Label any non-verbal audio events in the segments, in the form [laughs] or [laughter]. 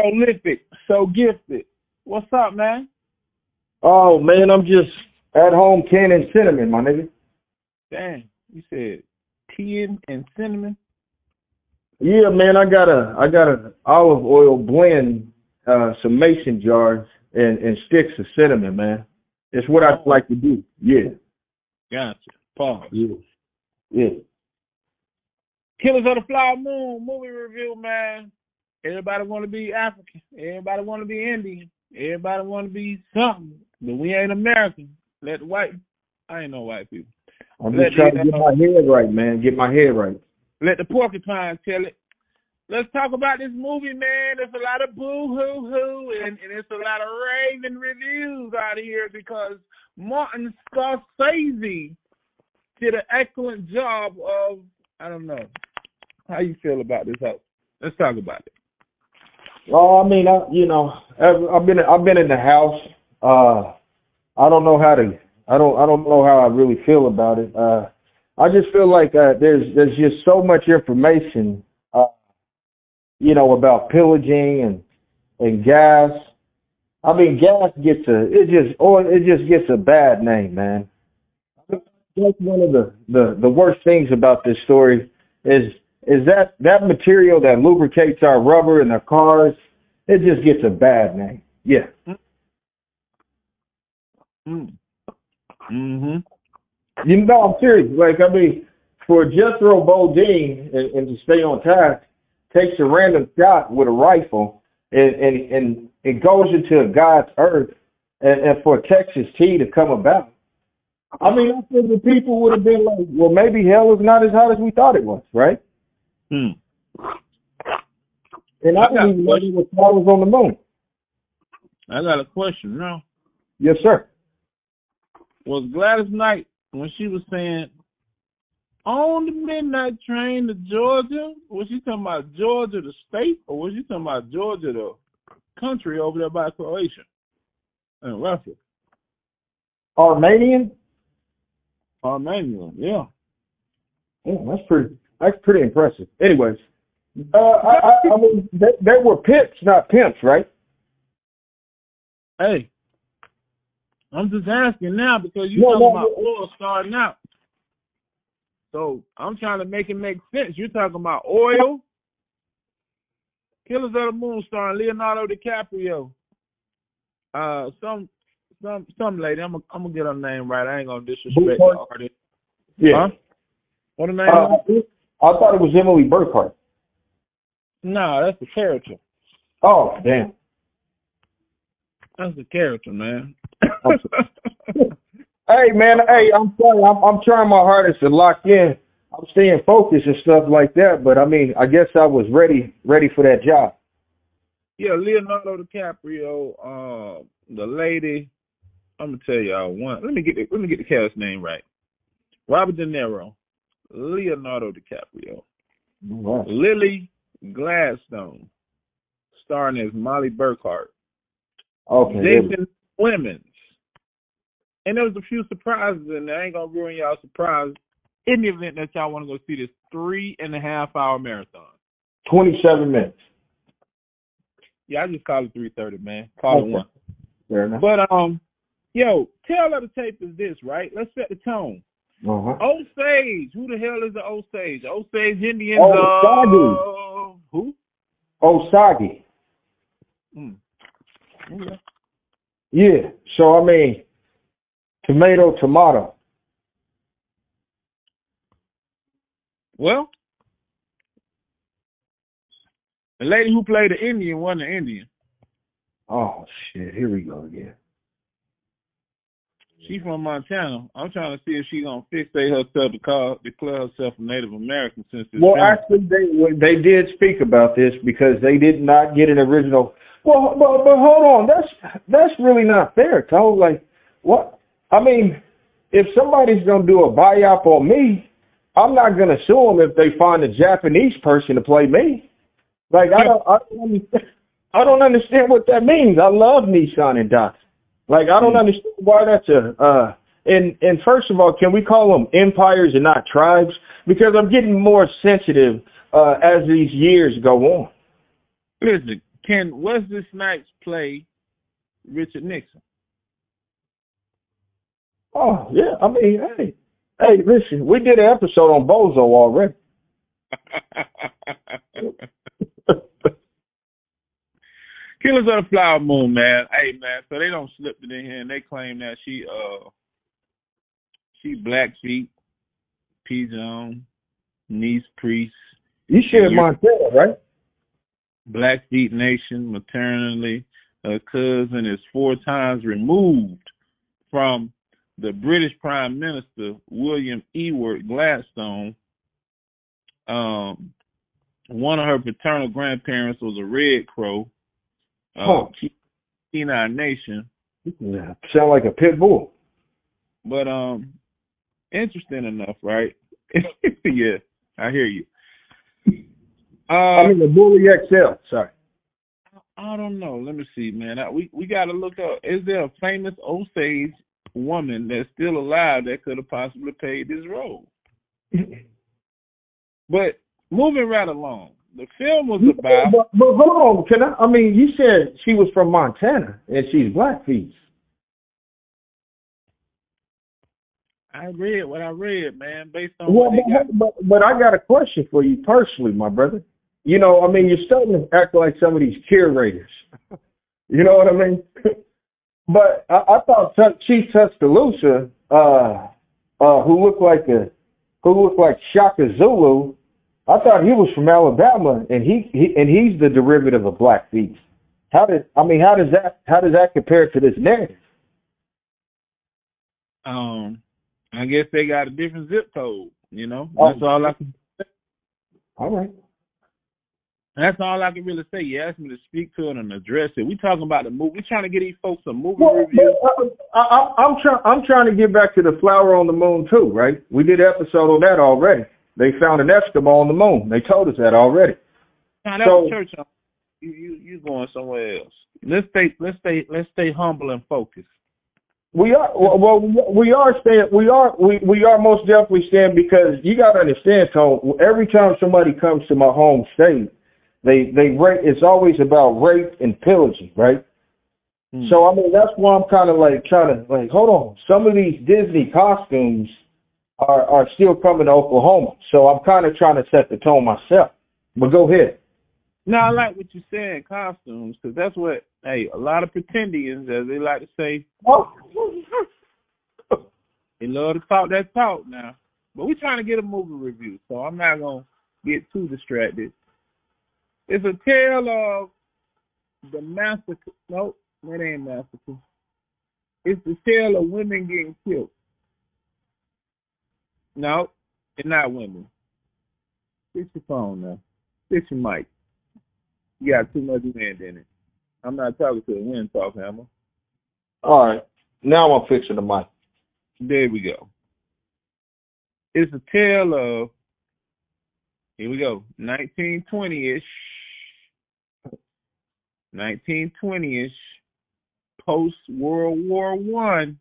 prolific, so gifted. What's up, man? Oh man, I'm just at home canning cinnamon, my nigga. Damn, you said tea and cinnamon. Yeah, man, I got a I got a olive oil blend, uh, some mason jars and and sticks of cinnamon, man. It's what I like to do. Yeah. Gotcha. Pause. Yeah. Yeah. Killers of the Flower Moon movie review, man. Everybody want to be African. Everybody want to be Indian. Everybody want to be something, but we ain't American. Let the white. I ain't no white people. I'm Let just trying to get uh, my head right, man. Get my head right. Let the porcupine tell it. Let's talk about this movie, man. There's a lot of boo hoo hoo and, and it's a lot of raving reviews out here because Martin Scorsese did an excellent job of I don't know. How you feel about this house? Let's talk about it. Oh, I mean, I, you know, I've, I've been I've been in the house. Uh, I don't know how to. I don't I don't know how I really feel about it. Uh, I just feel like uh, there's there's just so much information, uh, you know, about pillaging and and gas. I mean, gas gets a it just or it just gets a bad name, man. That's one of the the the worst things about this story is is that that material that lubricates our rubber in our cars. It just gets a bad name. Yeah. Mm. Mhm. You know, I'm serious. Like, I mean, for Jethro Bodine and, and to stay on task, takes a random shot with a rifle and and and it goes into God's earth, and, and for Texas tea to come about. I mean, I think the people would have been like, well, maybe hell is not as hot as we thought it was, right? Hmm. And I, I got didn't even know there was flowers on the moon. I got a question now. Yes, sir. Was Gladys Knight when she was saying on the midnight train to Georgia, was she talking about Georgia the state or was she talking about Georgia the country over there by Croatia and Russia? Armenian. Armenian, yeah. Yeah, that's pretty. That's pretty impressive. Anyways, uh, I, I, I mean, they, they were pimps, not pimps, right? Hey, I'm just asking now because you No, talking no, about no. oil starting out. So I'm trying to make it make sense. You're talking about oil. Killers of the Moon starring Leonardo DiCaprio. Uh, some some some lady. I'm gonna I'm gonna get her name right. I ain't gonna disrespect the artist. Yeah. Huh? What her name? Uh? I thought it was Emily Burkhart. No, that's the character. Oh, damn. That's the character, man. [laughs] Hey, man. Hey, I'm sorry. I'm, I'm trying my hardest to lock in. I'm staying focused and stuff like that. But I mean, I guess I was ready, ready for that job. Yeah, Leonardo DiCaprio, uh, the lady. I'm gonna tell y'all one. Let me get the, let me get the cast name right. Robert De Niro, Leonardo DiCaprio, right. Lily Gladstone, starring as Molly Burkhart, Okay. Jason Clemens, and there was a few surprises and. I ain't gonna ruin y'all surprise. In the event that y'all want to go see this three and a half hour marathon. 27 minutes. Yeah, I just call it three thirty, man. Call Okay. it one. Fair enough. But um, yo, tell of the tape is this, right? Let's set the tone. Uh-huh. Osage. Who the hell is the Osage? Osage Indians. Oh, uh, who? Osagi. Hmm. Okay. Yeah. So, I mean, tomato, tomato. Well, the lady who played the Indian wasn't an Indian. Oh, shit. Here we go again. She's from Montana. I'm trying to see if she's gonna fixate herself to call declare herself a Native American since this. Well, film. actually, they they did speak about this because they did not get an original. Well, but, but hold on, that's that's really not fair, Tone. Like, what? I mean, if somebody's gonna do a biop on me, I'm not gonna sue them if they find a Japanese person to play me. Like, I don't, I don't, understand, I don't understand what that means. I love Nissan and Datsun. Like, I don't understand why that's a. uh and and first of all, can we call them empires and not tribes? Because I'm getting more sensitive uh, as these years go on. Listen, can Wesley Snipes play Richard Nixon? Oh yeah, I mean, hey, hey, listen, we did an episode on Bozo already. [laughs] Killers of the Flower Moon, man. Hey, man. So they don't slip it in here, and they claim that she, uh, she Blackfeet, P. Jones, Nez Perce. You shared Montana, right? Blackfeet Nation, maternally. Her cousin is four times removed from the British Prime Minister William Ewart Gladstone. Um, one of her paternal grandparents was a Red Crow. Uh, Huh. Kainai Nation. Yeah, sound like a pit bull. But um, interesting enough, right? [laughs] yeah, I hear you. Uh, I mean, the Bully XL. Sorry. I don't know. Let me see, man. I, we we got to look up. Is there a famous Osage woman that's still alive that could have possibly played this role? [laughs] But moving right along, the film was about. But, but hold on, can I? I mean, you said she was from Montana and she's Blackfeet. I read what I read, man, based on Well, what but, but but I got a question for you personally, my brother. You know, I mean, you're starting to act like some of these curators. [laughs] you know what I mean? [laughs] but I, I thought Tus- Chief Tuscaloosa, uh, uh, who looked like a, who looked like Shaka Zulu, I thought he was from Alabama, and he, he and he's the derivative of Blackfeet. How did I mean? How does that how does that compare to this narrative? Um, I guess they got a different zip code. You know, Oh. that's all I can. Say. All right. That's all I can really say. You asked me to speak to it and address it. We talking about the movie. We trying to get these folks a movie Well, review. I, I'm trying. I'm trying to get back to the flower on the moon too, right? We did an episode on that already. They found an Eskimo on the moon. They told us that already. Now, that So- was church. You you you going somewhere else? Let's stay let's stay let's stay humble and focused. We are well. We are staying. We are. We we are most definitely staying because you got to understand, Tone. Every time somebody comes to my home state, they they rape. It's always about rape and pillaging, right? Hmm. So I mean, that's why I'm kind of like trying to like hold on. Some of these Disney costumes are are still coming to Oklahoma, so I'm kind of trying to set the tone myself. But go ahead. No, I like what you said, costumes, because that's what hey a lot of pretendians, as they like to say, Oh, [laughs] they love to talk that talk now. But we're trying to get a movie review, so I'm not gonna get too distracted. It's a tale of the massacre. Nope, that ain't massacre. It's the tale of women getting killed. No, it's not women. Fix your phone now. Fix your mic. You got too much wind in it. I'm not talking to a wind talk hammer. all right. Now I'm fixing the mic. There we go. It's a tale of here we go, 1920ish, 1920ish, post World War One.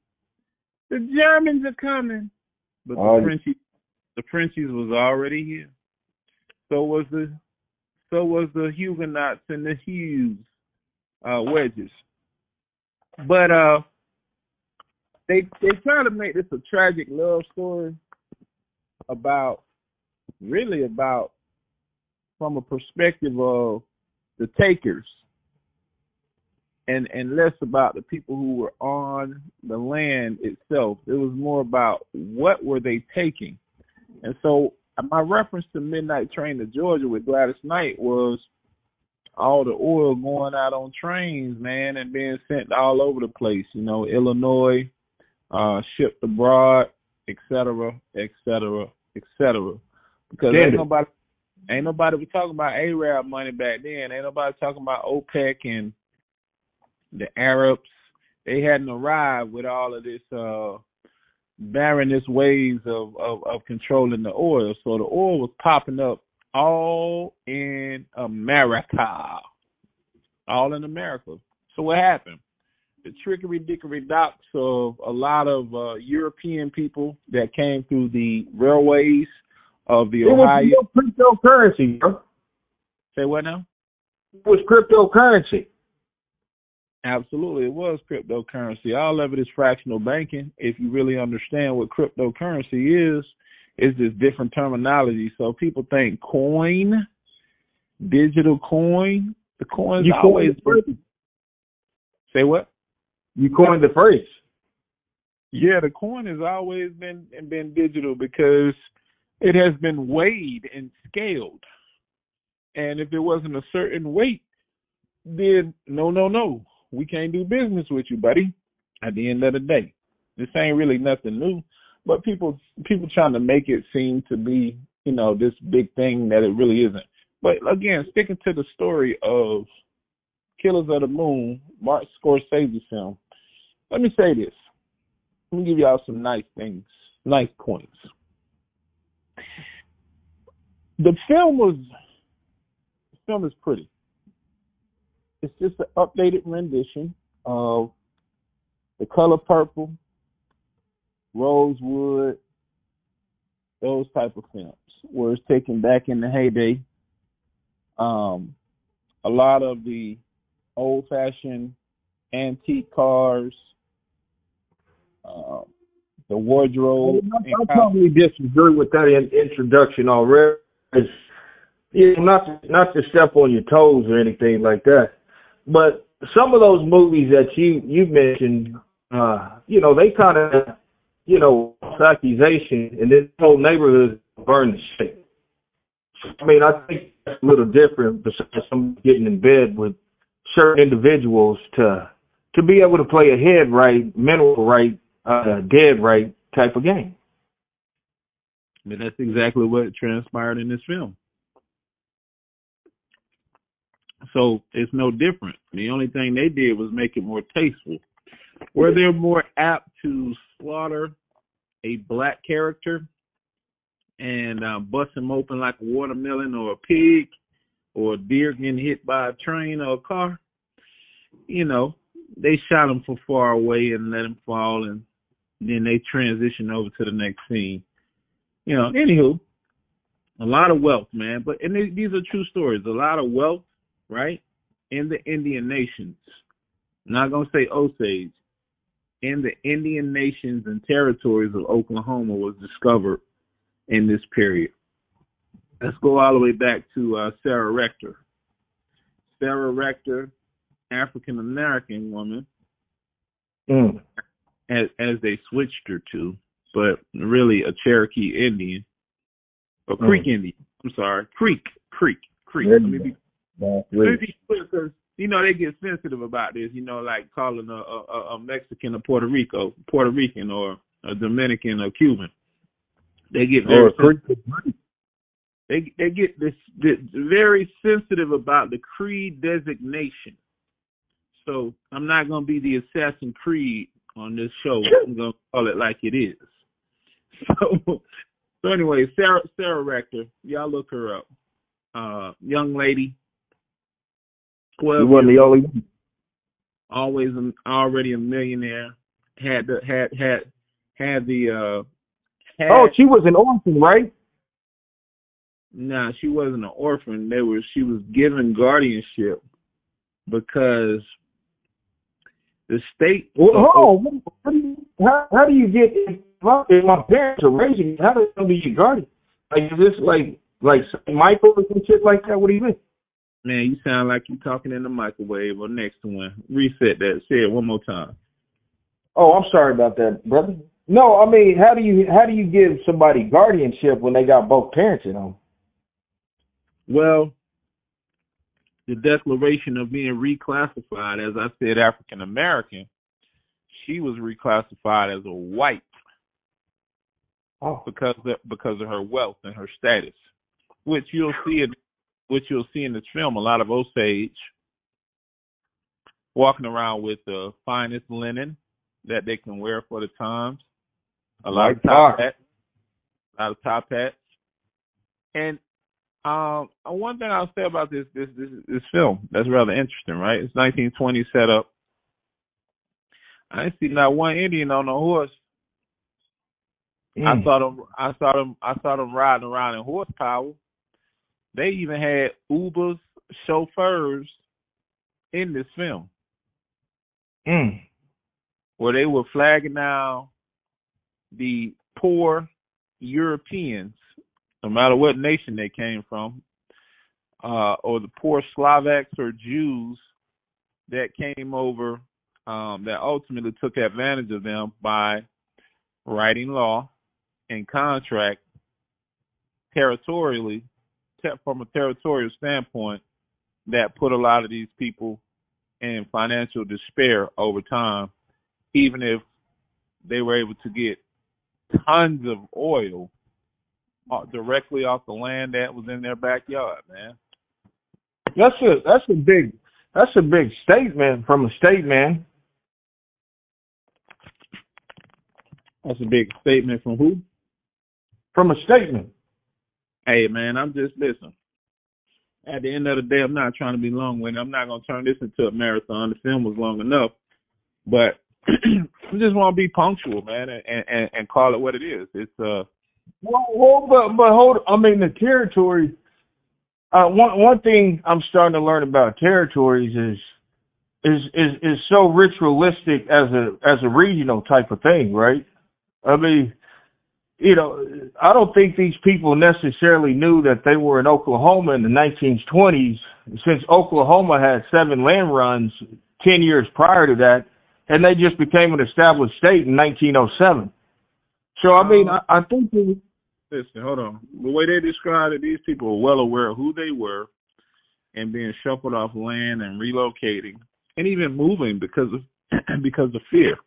The Germans are coming, but Oh, the Frenchies, the Frenchies was already here. So was the, so was the Huguenots and the Hughes, uh, wedges. But uh, they they try to make this a tragic love story about really about from a perspective of the takers and and less about the people who were on the land itself. It was more about what were they taking. And so my reference to Midnight Train to Georgia with Gladys Knight was all the oil going out on trains, man, and being sent all over the place. You know, Illinois, uh, shipped abroad, et cetera, et cetera, et cetera. Because ain't Standard. nobody, ain't nobody was talking about Arab money back then. Ain't nobody talking about OPEC and the Arabs. They hadn't arrived with all of this uh barrenest ways of, of of controlling the oil. So the oil was popping up all in America, all in America. So what happened? The trickery dickery docks of a lot of uh, European people that came through the railways of the It was Ohio. no cryptocurrency, bro. Say what now? It was cryptocurrency. Absolutely, it was cryptocurrency. All of it is fractional banking. If you really understand what cryptocurrency is, it's just different terminology. So people think coin, digital coin. The coin's you always coined say what? You coined the phrase. Yeah, the coin has always been been digital because it has been weighed and scaled. And if it wasn't a certain weight, then no, no, no, we can't do business with you, buddy. At the end of the day, this ain't really nothing new, but people people trying to make it seem to be, you know, this big thing that it really isn't. But again, sticking to the story of Killers of the Moon, Martin Scorsese film. Let me say this. Let me give y'all some nice things, nice points. The film was, the film is pretty. It's just an updated rendition of The Color Purple, Rosewood, those type of films, where it's taken back in the heyday. Um, a lot of the old-fashioned antique cars, uh, the wardrobe. I, I probably disagree with that in, introduction already. It's, you know, not to, not to step on your toes or anything like that, but some of those movies that you you mentioned, uh, you know, they kind of, you know, accusation, and this whole neighborhood burned the shit. I mean, I think that's a little different besides some getting in bed with certain individuals to to be able to play a head right, mental right, uh, dead right type of game. I mean, that's exactly what transpired in this film. So it's no different. The only thing they did was make it more tasteful. Were they more apt to slaughter a black character and uh, bust him open like a watermelon or a pig or a deer getting hit by a train or a car? You know, they shot him from far away and let him fall, and then they transition over to the next scene. You know, anywho, a lot of wealth, man. But and these are true stories. A lot of wealth, right, in the Indian nations. I'm not gonna say Osage. In the Indian nations and territories of Oklahoma was discovered in this period. Let's go all the way back to uh, Sarah Rector. Sarah Rector African American woman, mm. as as they switched her to, but really a Cherokee Indian, or Creek mm. Indian. I'm sorry, Creek, Creek, Creek. Let me be, me because you know they get sensitive about this. You know, like calling a, a, a Mexican a Puerto Rico, Puerto Rican, or a Dominican or Cuban. They get very sensitive. They they get this, this very sensitive about the creed designation. So I'm not gonna be the Assassin Creed on this show. I'm gonna call it like it is. [laughs] So so anyway, Sarah Sarah Rector, y'all look her up. Uh young lady. Twelve you wasn't the only one. Always an, already a millionaire. Had the had had had the uh had, Oh, she was an orphan, right? Nah, she wasn't an orphan. They were she was given guardianship because the state. Well, on. How, how do you get if my, parents are raising me? How do they be your guardian? Like is this like like Michael or some shit like that? What do you mean? Man, you sound like you're talking in the microwave or next to one. Reset that. Say it one more time. Oh, I'm sorry about that, brother. No, I mean, how do you how do you give somebody guardianship when they got both parents at home? Well, the declaration of being reclassified, as I said, African American, she was reclassified as a white oh. because of, because of her wealth and her status, which you'll see in which you'll see in this film. A lot of Osage walking around with the finest linen that they can wear for the times, a lot of top hats, a lot of top hats, and um, uh, one thing I'll say about this this this this film that's rather interesting, right? It's 1920 setup. I didn't see not one Indian on a horse. Mm. I saw them. I saw them. I saw them riding around in horsepower. They even had Ubers chauffeurs in this film Mm. where they were flagging down the poor Europeans, no matter what nation they came from, uh, or the poor Slovaks or Jews that came over um, that ultimately took advantage of them by writing law and contract territorially te- from a territorial standpoint that put a lot of these people in financial despair over time, even if they were able to get tons of oil uh, directly off the land that was in their backyard, man. That's a that's a big that's a big statement from a state man. That's a big statement from who? From a statement. Hey, man, I'm just listening. At the end of the day, I'm not trying to be long winded. I'm not going to turn this into a marathon. The film was long enough. But [clears throat] I just want to be punctual, man, and, and, and call it what it is. It's, uh, Well, well but but hold. I mean, the territory. Uh, one one thing I'm starting to learn about territories is is is is so ritualistic as a as a regional type of thing, right? I mean, you know, I don't think these people necessarily knew that they were in Oklahoma in the 1920s, since Oklahoma had seven land runs ten years prior to that, and they just became an established state in 1907. So I mean, I, I think. that- listen, hold on. The way they described it, these people were well aware of who they were and being shuffled off land and relocating and even moving because of [clears throat] because of fear.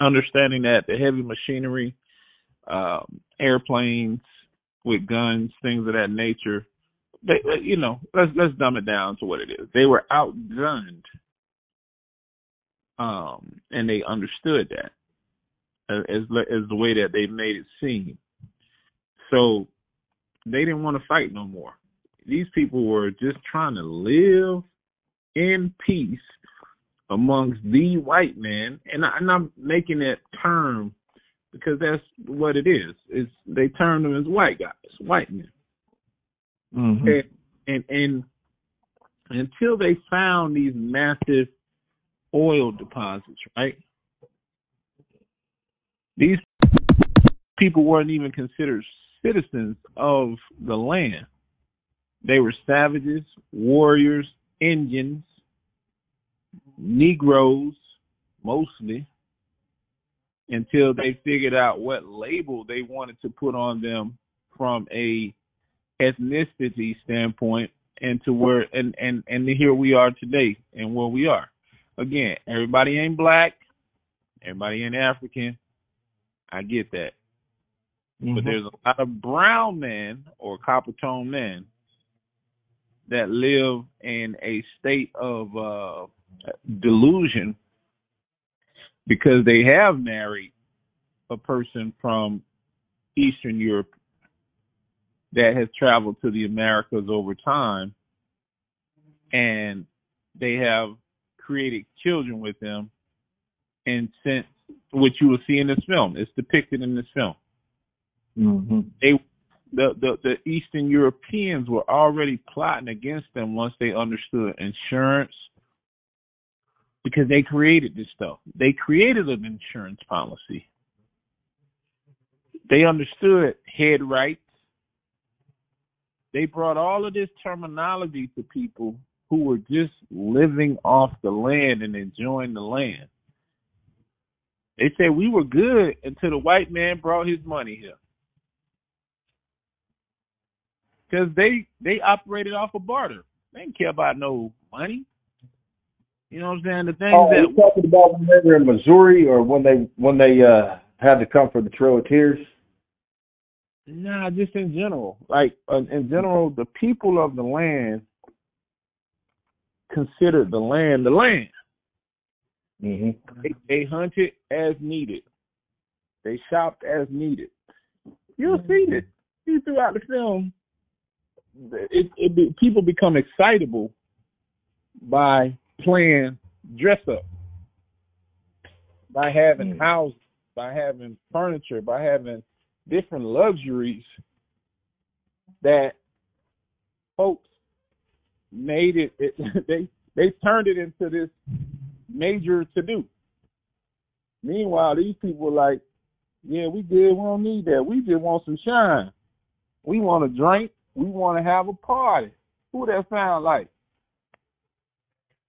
Understanding that the heavy machinery, um, airplanes with guns, things of that nature, they, they- you know, let's let's dumb it down to what it is. They were outgunned, um, and they understood that uh, as as the way that they made it seem. So they didn't want to fight no more. These people were just trying to live in peace amongst the white men, and, I, and I'm making that term because that's what it is. It's they term them as white guys, white men, Mhm. and, and and until they found these massive oil deposits, right? These people weren't even considered citizens of the land. They were savages, warriors, Indians, Negroes, mostly, until they figured out what label they wanted to put on them from a ethnicity standpoint and to where and and and here we are today and where we are. Again, everybody ain't black, everybody ain't African. I get that. But Mhm. there's a lot of brown men or copper tone men that live in a state of uh, delusion because they have married a person from Eastern Europe that has traveled to the Americas over time and they have created children with them and since which you will see in this film. It's depicted in this film Mhm. they the, the the Eastern Europeans were already plotting against them once they understood insurance because they created this stuff. They created an insurance policy. They understood head rights. They brought all of this terminology to people who were just living off the land and enjoying the land. They said we were good until the white man brought his money here because they they operated off of barter. They didn't care about no money. You know what I'm saying? The things Oh, are that you talking about when they were in Missouri, or when they when they uh had to come for the Trail of Tears? nah, just in general, like uh, in general, the people of the land considered the land the land. hmm They, they hunted as needed. They shopped as needed. You'll see this see throughout the film. It, it be, people become excitable by playing dress up, by having Mm. houses, by having furniture, by having different luxuries that folks made it, it [laughs] they they turned it into this major to do. Meanwhile, these people are like, yeah, we good. We don't need that. We just want some shine. We want to drink. We want to have a party. Who that sound like?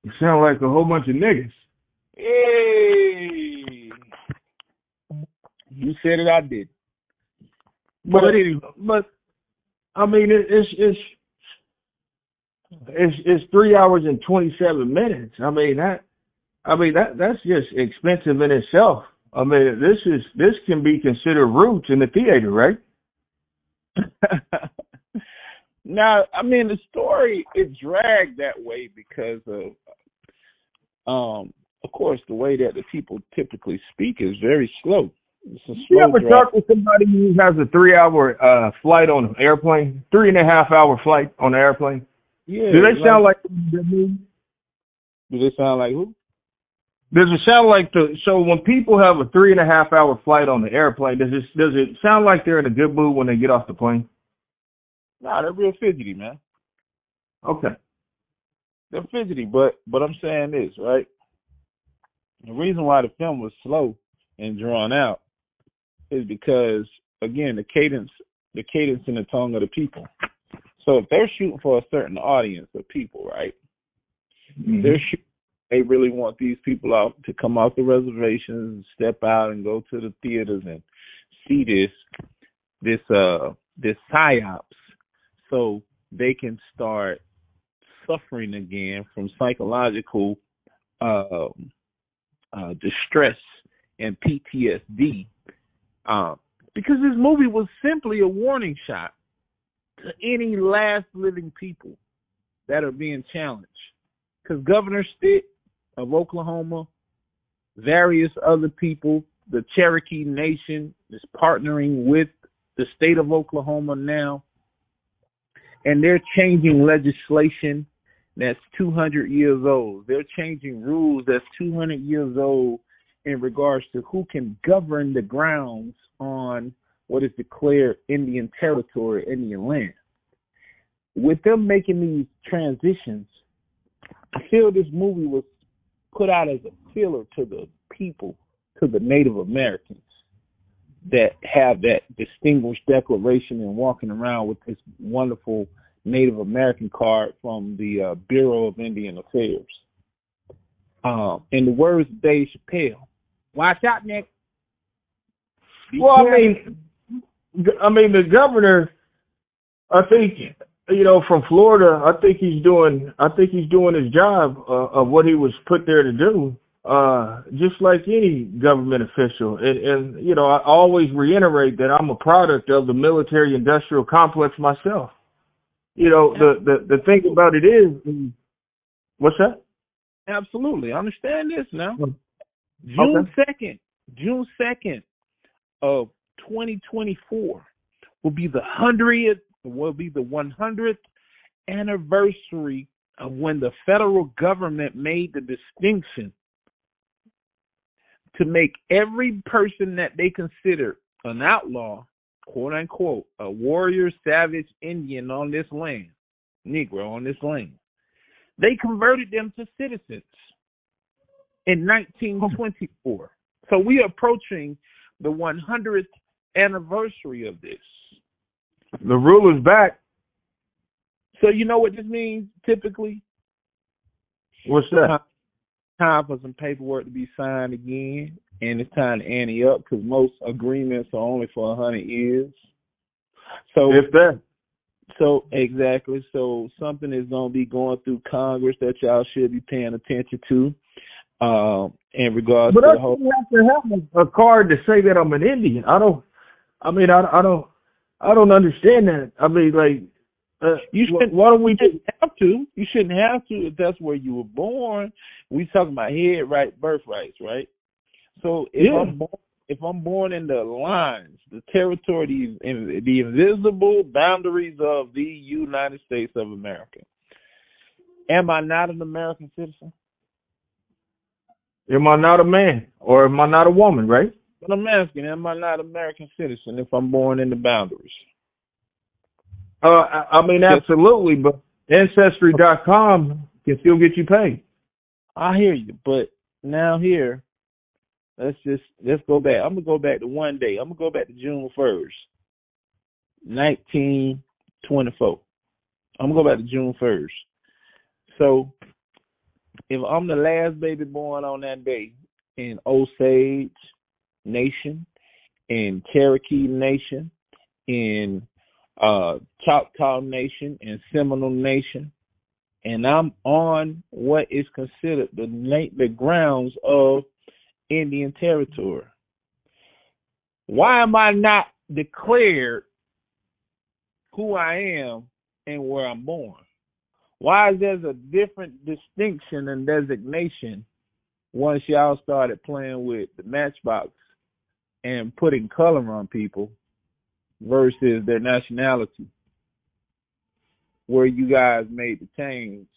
You sound like a whole bunch of niggas. Hey, you said it. I did. But anyway, but I mean, it, it's it's it's it's three hours and twenty seven minutes. I mean that. I mean that that's just expensive in itself. I mean this is this can be considered roots in the theater, right? [laughs] now, I mean the story it dragged that way because of um of course the way that the people typically speak is very slow. You ever talk to somebody who has a three hour uh flight on an airplane? Three and a half hour flight on an airplane? Yeah. Do they sound like, Do they sound like who? Does it sound like the so when people have a three and a half hour flight on the airplane, does it does it sound like they're in a good mood when they get off the plane? Nah, they're real fidgety, man. Okay. They're fidgety, but but I'm saying this, right? The reason why the film was slow and drawn out is because again the cadence the cadence and the tone of the people. So if they're shooting for a certain audience of people, right? Mm-hmm. They're shooting they really want these people out to come off the reservations and step out and go to the theaters and see this this uh this psyops so they can start suffering again from psychological uh, uh, distress and PTSD. Uh, because this movie was simply a warning shot to any last living people that are being challenged. Because Governor Stitt of Oklahoma, various other people, the Cherokee Nation is partnering with the state of Oklahoma now, and they're changing legislation that's 200 years old. They're changing rules that's 200 years old in regards to who can govern the grounds on what is declared Indian territory, Indian land. With them making these transitions, I feel this movie was put out as a filler to the people, to the Native Americans that have that distinguished declaration and walking around with this wonderful Native American card from the uh, Bureau of Indian Affairs. Um, in the words of Dave Chappelle, watch out, Nick. Be Well, I mean, I mean the governor. I think you know from Florida. I think he's doing. I think he's doing his job uh, of what he was put there to do. Uh, just like any government official, and, and you know, I always reiterate that I'm a product of the military-industrial complex myself. You know, the the the thing about it is, what's that? Absolutely. I understand this now. Mm. Okay. June second, June second of twenty twenty four will be the hundredth will be the one hundredth anniversary of when the federal government made the distinction to make every person that they consider an outlaw, quote unquote, a warrior, savage Indian on this land, Negro on this land. They converted them to citizens in 1924. So we are approaching the 100th anniversary of this. The rule is back. So you know what this means typically? What's that? Time for some paperwork to be signed again, and it's time to ante up because most agreements are only for a 100 years. So If that. So exactly. So something is gonna be going through Congress that y'all should be paying attention to. Um, in regards But to I the whole have to have a, a card to say that I'm an Indian. I don't. I mean, I, I don't. I don't understand that. I mean, like, uh, You shouldn't. why don't we just? have to. You shouldn't have to if that's where you were born. We talking about head right birthrights, right? So if Yeah. I'm born if I'm born in the lines, the territory, the, the invisible boundaries of the United States of America, am I not an American citizen? Am I not a man or am I not a woman? Right? But I'm asking, am I not an American citizen if I'm born in the boundaries? Uh, I, I mean, absolutely. But Ancestry.com can still get you paid. I hear you, but now here, let's just let's go back. I'm gonna go back to one day. I'm gonna go back to June first, nineteen twenty four. I'm gonna go back to June first. So if I'm the last baby born on that day in Osage Nation, in Cherokee Nation, in uh, Choctaw Nation, and Seminole Nation, and I'm on what is considered the the grounds of Indian territory. Why am I not declared who I am and where I'm born? Why is there a different distinction and designation once y'all started playing with the matchbox and putting color on people versus their nationality? Where you guys made the change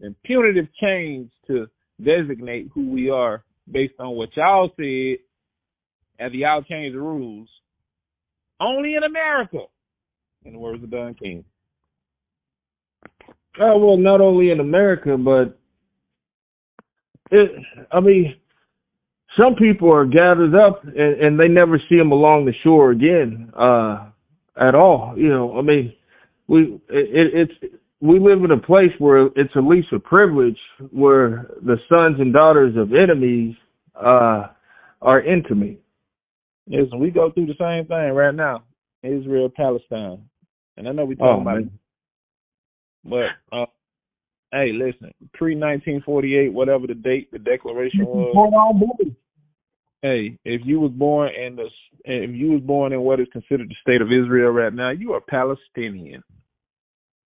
and punitive change to designate who we are based on what y'all said after y'all changed the rules. Only in America, in the words of Don King. Oh well, not only in America, but it. I mean, some people are gathered up and, and they never see them along the shore again, uh, at all. You know, I mean, we it, it, it's we live in a place where it's at least a privilege where the sons and daughters of enemies uh are intimate. Listen, we go through the same thing right now. Israel, Palestine. And I know we talking Oh, about man. But uh, hey, listen, pre nineteen forty eight, whatever the date the declaration was. Hey, if you was born in the if you was born in what is considered the state of Israel right now, you are Palestinian.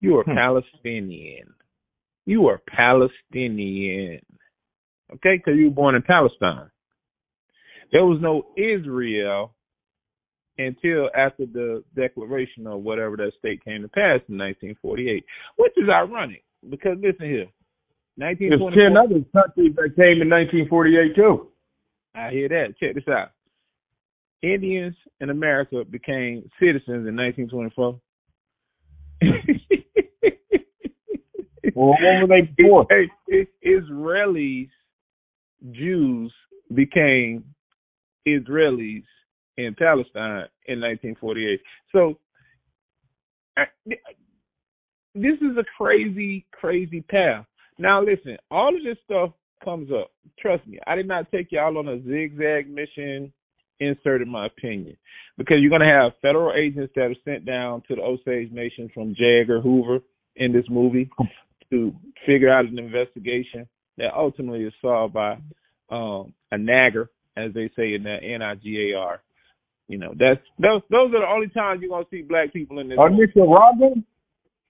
You are Hmm. Palestinian. You are Palestinian. Okay, because you were born in Palestine. There was no Israel until after the declaration of whatever that state came to pass in 1948, which is ironic because listen here, There's 1924. ten other countries that came in 1948 too. I hear that. Check this out. Indians in America became citizens in 1924. [laughs] Well, what were they before? Hey, I- Israelis, Jews became Israelis in Palestine in 1948. So I- this is a crazy, crazy path. Now listen, all of this stuff comes up. Trust me, I did not take y'all on a zigzag mission. Inserted my opinion because you're going to have federal agents that are sent down to the Osage Nation from J. Edgar Hoover in this movie to figure out an investigation that ultimately is solved by um, a nagger, as they say in the N-I-G-A-R. You know, that's those those are the only times you're gonna see black people in this. Are Nicaraguan?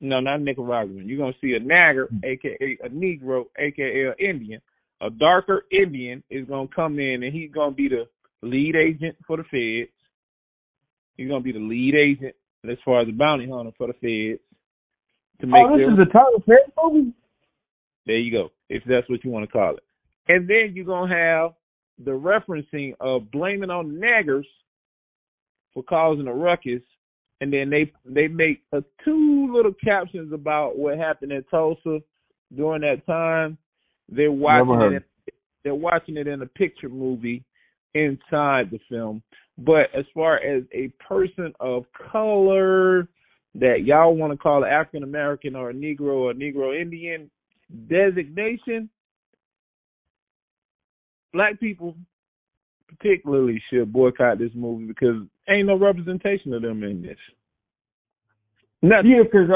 No, not Nicaraguan. You're gonna see a nagger, aka a Negro, aka an Indian. A darker Indian is gonna come in and he's gonna be the lead agent for the feds. He's gonna be the lead agent as far as the bounty hunter for the feds to make Oh, this their is a Tyler Perry movie. There you go, if that's what you want to call it. And then you're gonna have the referencing of blaming on naggers for causing a ruckus, and then they they make uh two little captions about what happened in Tulsa during that time. They're watching it. In, they're watching it in a picture movie inside the film. But as far as a person of color that y'all want to call an African American or a Negro or Negro Indian designation, black people particularly should boycott this movie because ain't no representation of them in this. Nothing. Yeah, because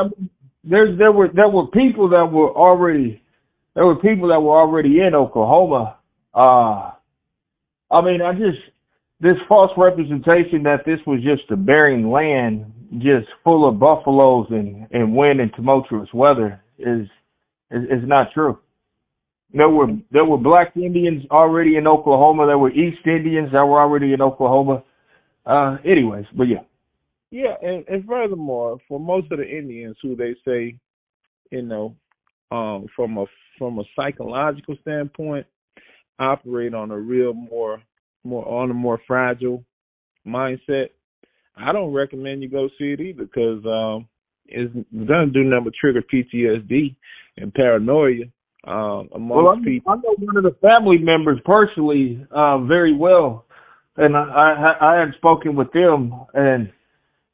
there's there were there were people that were already there were people that were already in Oklahoma. Uh, I mean, I just this false representation that this was just a barren land, just full of buffaloes and and wind and tumultuous weather is is, is not true. There were there were black Indians already in Oklahoma. There were East Indians that were already in Oklahoma. Uh, anyways, but yeah. Yeah, and, and furthermore, for most of the Indians who they say, you know, um, from a from a psychological standpoint, operate on a real more more on a more fragile mindset. I don't recommend you go see it either because um, is gonna do nothing but trigger PTSD and paranoia um, amongst well, people. I know one of the family members personally uh, very well, and I, I I had spoken with them, and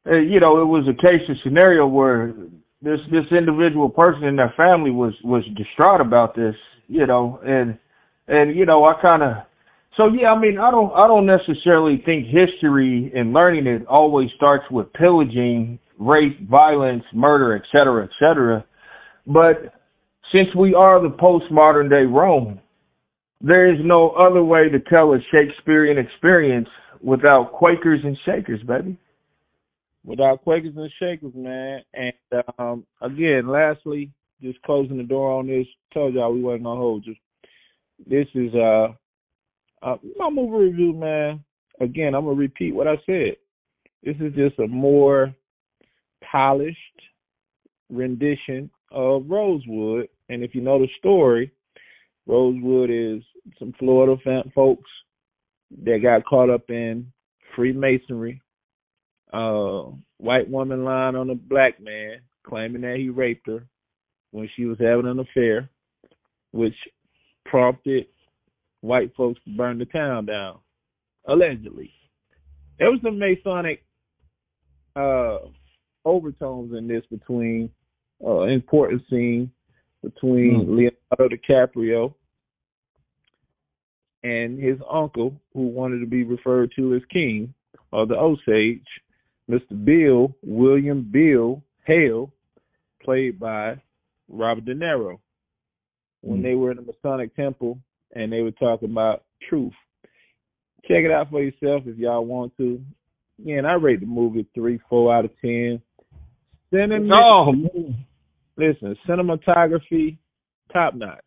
uh, you know it was a case and scenario where this this individual person in their family was was distraught about this, you know, and and you know I kind of so yeah, I mean I don't I don't necessarily think history and learning it always starts with pillaging, rape, violence, murder, et cetera, et cetera, but since we are the postmodern day Rome, there is no other way to tell a Shakespearean experience without Quakers and Shakers, baby. Without Quakers and Shakers, man. And um, again, lastly, just closing the door on this. Told y'all we wasn't gonna hold you. This is uh, uh my movie review, man. Again, I'm gonna repeat what I said. This is just a more polished rendition of Rosewood and if you know the story, Rosewood is some Florida folks that got caught up in Freemasonry. Uh, white woman lying on a black man, claiming that he raped her when she was having an affair, which prompted white folks to burn the town down, allegedly. There was some Masonic uh, overtones in this between uh, important scene between mm. Leonardo DiCaprio and his uncle, who wanted to be referred to as King of the Osage, Mr. Bill William Bill Hale, played by Robert De Niro. When mm. they were in the Masonic Temple and they were talking about truth. Check it out for yourself if y'all want to. Again, I rate the movie three, four out of ten. Sentiment, oh, listen, cinematography, top notch.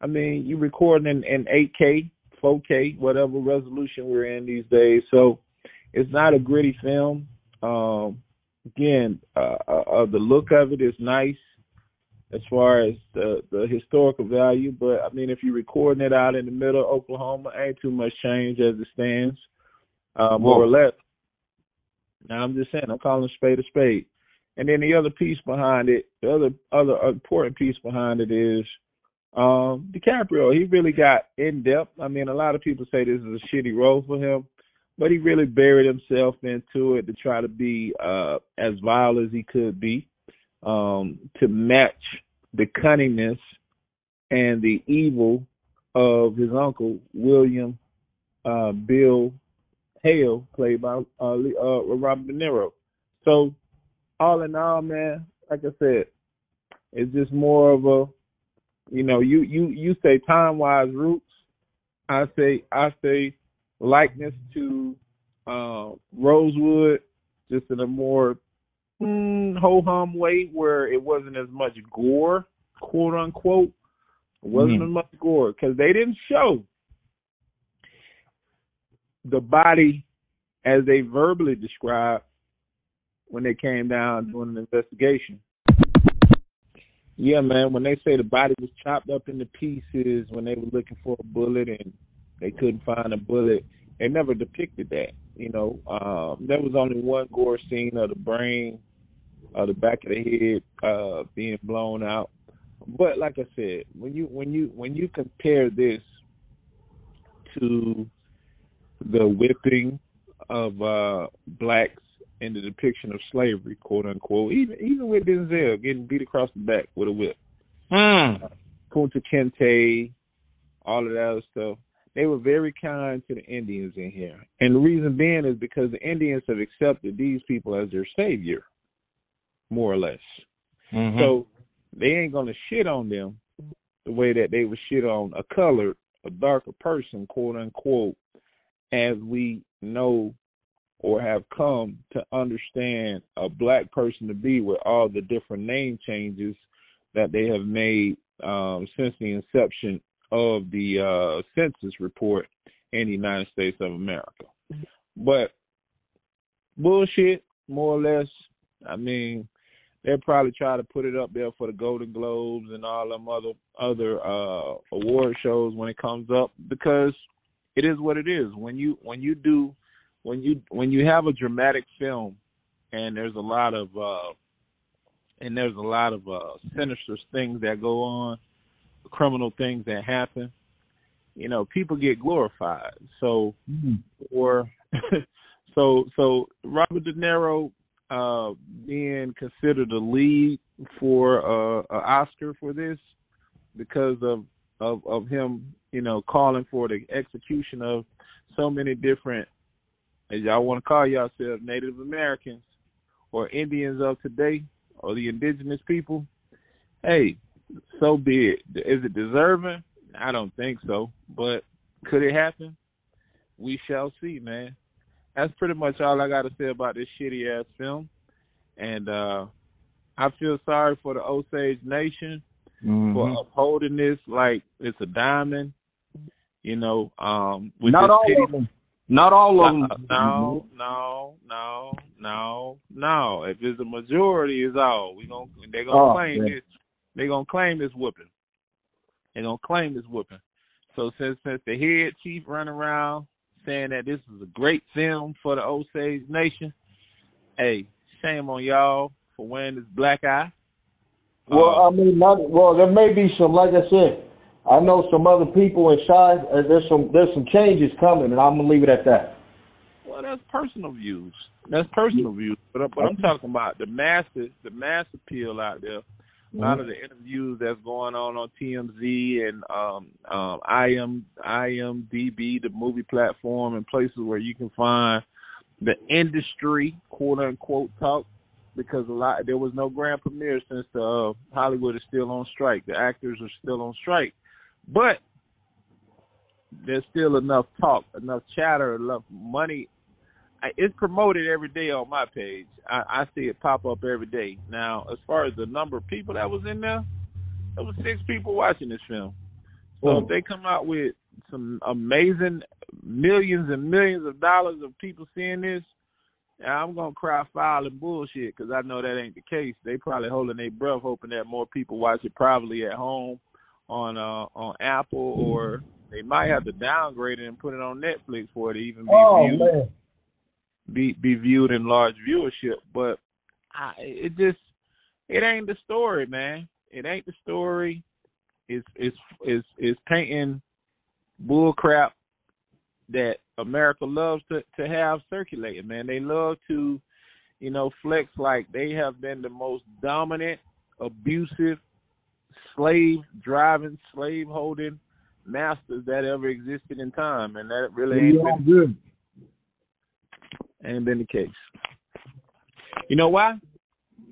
I mean, you recording in, in 8K, 4K, whatever resolution we're in these days. So it's not a gritty film. Um, again, uh, uh, uh, the look of it is nice as far as the the historical value. But I mean, if you're recording it out in the middle of Oklahoma, ain't too much change as it stands, uh, more or less. Now I'm just saying, I'm calling spade a spade. And then the other piece behind it, the other other important piece behind it is um DiCaprio. He really got in depth. I mean, a lot of people say this is a shitty role for him, but he really buried himself into it to try to be uh as vile as he could be, um, to match the cunningness and the evil of his uncle William uh, Bill Hale, played by uh, uh, Robert De Niro. So all in all, man, like I said, it's just more of a, you know, you you you say time wise roots. I say I say likeness to uh, Rosewood, just in a more mm, ho hum way where it wasn't as much gore, quote unquote. It wasn't mm-hmm. as much gore because they didn't show the body as they verbally described when they came down doing an investigation. Yeah, man, when they say the body was chopped up into pieces when they were looking for a bullet and they couldn't find a bullet, they never depicted that. You know, um, there was only one gore scene of the brain, of the back of the head uh, being blown out. But like I said, when you when you when you compare this to the whipping of uh, blacks in the depiction of slavery, quote unquote. Even even with Denzel getting beat across the back with a whip. Mm. Uh, Kunta Kinte, all of that other stuff. They were very kind to the Indians in here. And the reason being is because the Indians have accepted these people as their savior, more or less. Mm-hmm. So they ain't gonna shit on them the way that they would shit on a colored, a darker person, quote unquote, as we know or have come to understand a black person to be with all the different name changes that they have made um, since the inception of the uh, census report in the United States of America. But bullshit, more or less. I mean, they'll probably try to put it up there for the Golden Globes and all them other other uh, award shows when it comes up because it is what it is. When you when you do when you when you have a dramatic film and there's a lot of uh and there's a lot of uh, sinister things that go on, criminal things that happen. You know, people get glorified. So, mm-hmm. or [laughs] so so Robert De Niro uh, being considered a lead for uh, an Oscar for this because of of of him, you know, calling for the execution of so many different, as y'all want to call yourselves, Native Americans or Indians of today or the indigenous people. Hey, so be it. Is it deserving? I don't think so, but could it happen? We shall see, man. That's pretty much all I got to say about this shitty ass film. And uh I feel sorry for the Osage Nation mm-hmm. for upholding this like it's a diamond. You know, um, with not all pity. of them. Not all of them. Uh, no, no, no, no, no. If it's a majority, is all we gonna. They gonna oh, claim yeah. this. They gonna claim this whooping. They gonna claim this whooping. So since since the head chief run around saying that this is a great film for the Osage Nation, hey, shame on y'all for wearing this black eye. Well, uh, I mean, not well. There may be some, like I said, I know some other people inside. Uh, there's some there's some changes coming, and I'm gonna leave it at that. Well, that's personal views. That's personal views. But but I'm talking about the mass the mass appeal out there. A lot mm-hmm. of the interviews that's going on on TMZ and um, um, IM IMDb, the movie platform, and places where you can find the industry quote unquote talk because a lot there was no grand premiere since the uh, Hollywood is still on strike. The actors are still on strike, but there's still enough talk, enough chatter, enough money. It's promoted every day on my page. I, I see it pop up every day. Now, as far as the number of people that was in there, there was six people watching this film. So if they come out with some amazing millions and millions of dollars of people seeing this, I'm gonna cry foul and bullshit because I know that ain't the case. They probably holding their breath, hoping that more people watch it probably at home on uh on Apple or they might have to downgrade it and put it on Netflix for it to even be oh, viewed man. Be be viewed in large viewership. But I, it just it ain't the story, man. It ain't the story. It's it's it's it's painting bull crap that America loves to to have circulating, man. They love to, you know, flex like they have been the most dominant, abusive, slave driving, slave holding masters that ever existed in time, and that really ain't been good. Ain't been the case. You know why?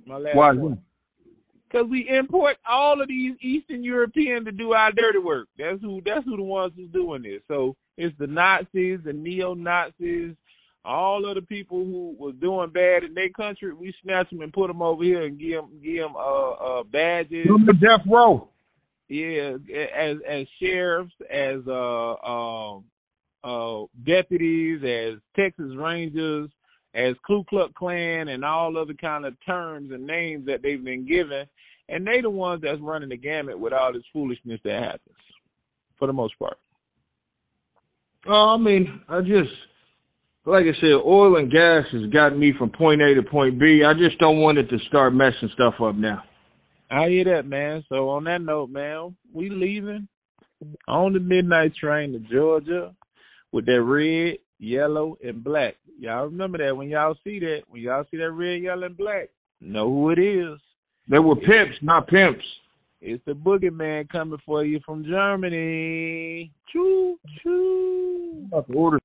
My last why? Because we import all of these Eastern Europeans to do our dirty work. That's who. That's who the ones who's doing this. So it's the Nazis, the neo Nazis, all of the people who was doing bad in their country. We snatch them and put them over here and give them give them uh, uh badges. the death row. Yeah, as as sheriffs, as uh um uh, uh deputies, as Texas Rangers, as Ku Klux Klan, and all other kind of terms and names that they've been given, and they the ones that's running the gamut with all this foolishness that happens, for the most part. Oh, I mean, I just like I said, oil and gas has gotten me from point A to point B. I just don't want it to start messing stuff up now. I hear that, man. So on that note, man, we leaving on the midnight train to Georgia with that red, yellow, and black. Y'all remember that when y'all see that, when y'all see that red, yellow, and black, know who it is. They were pimps, not pimps. It's the boogeyman coming for you from Germany. Choo choo. About to order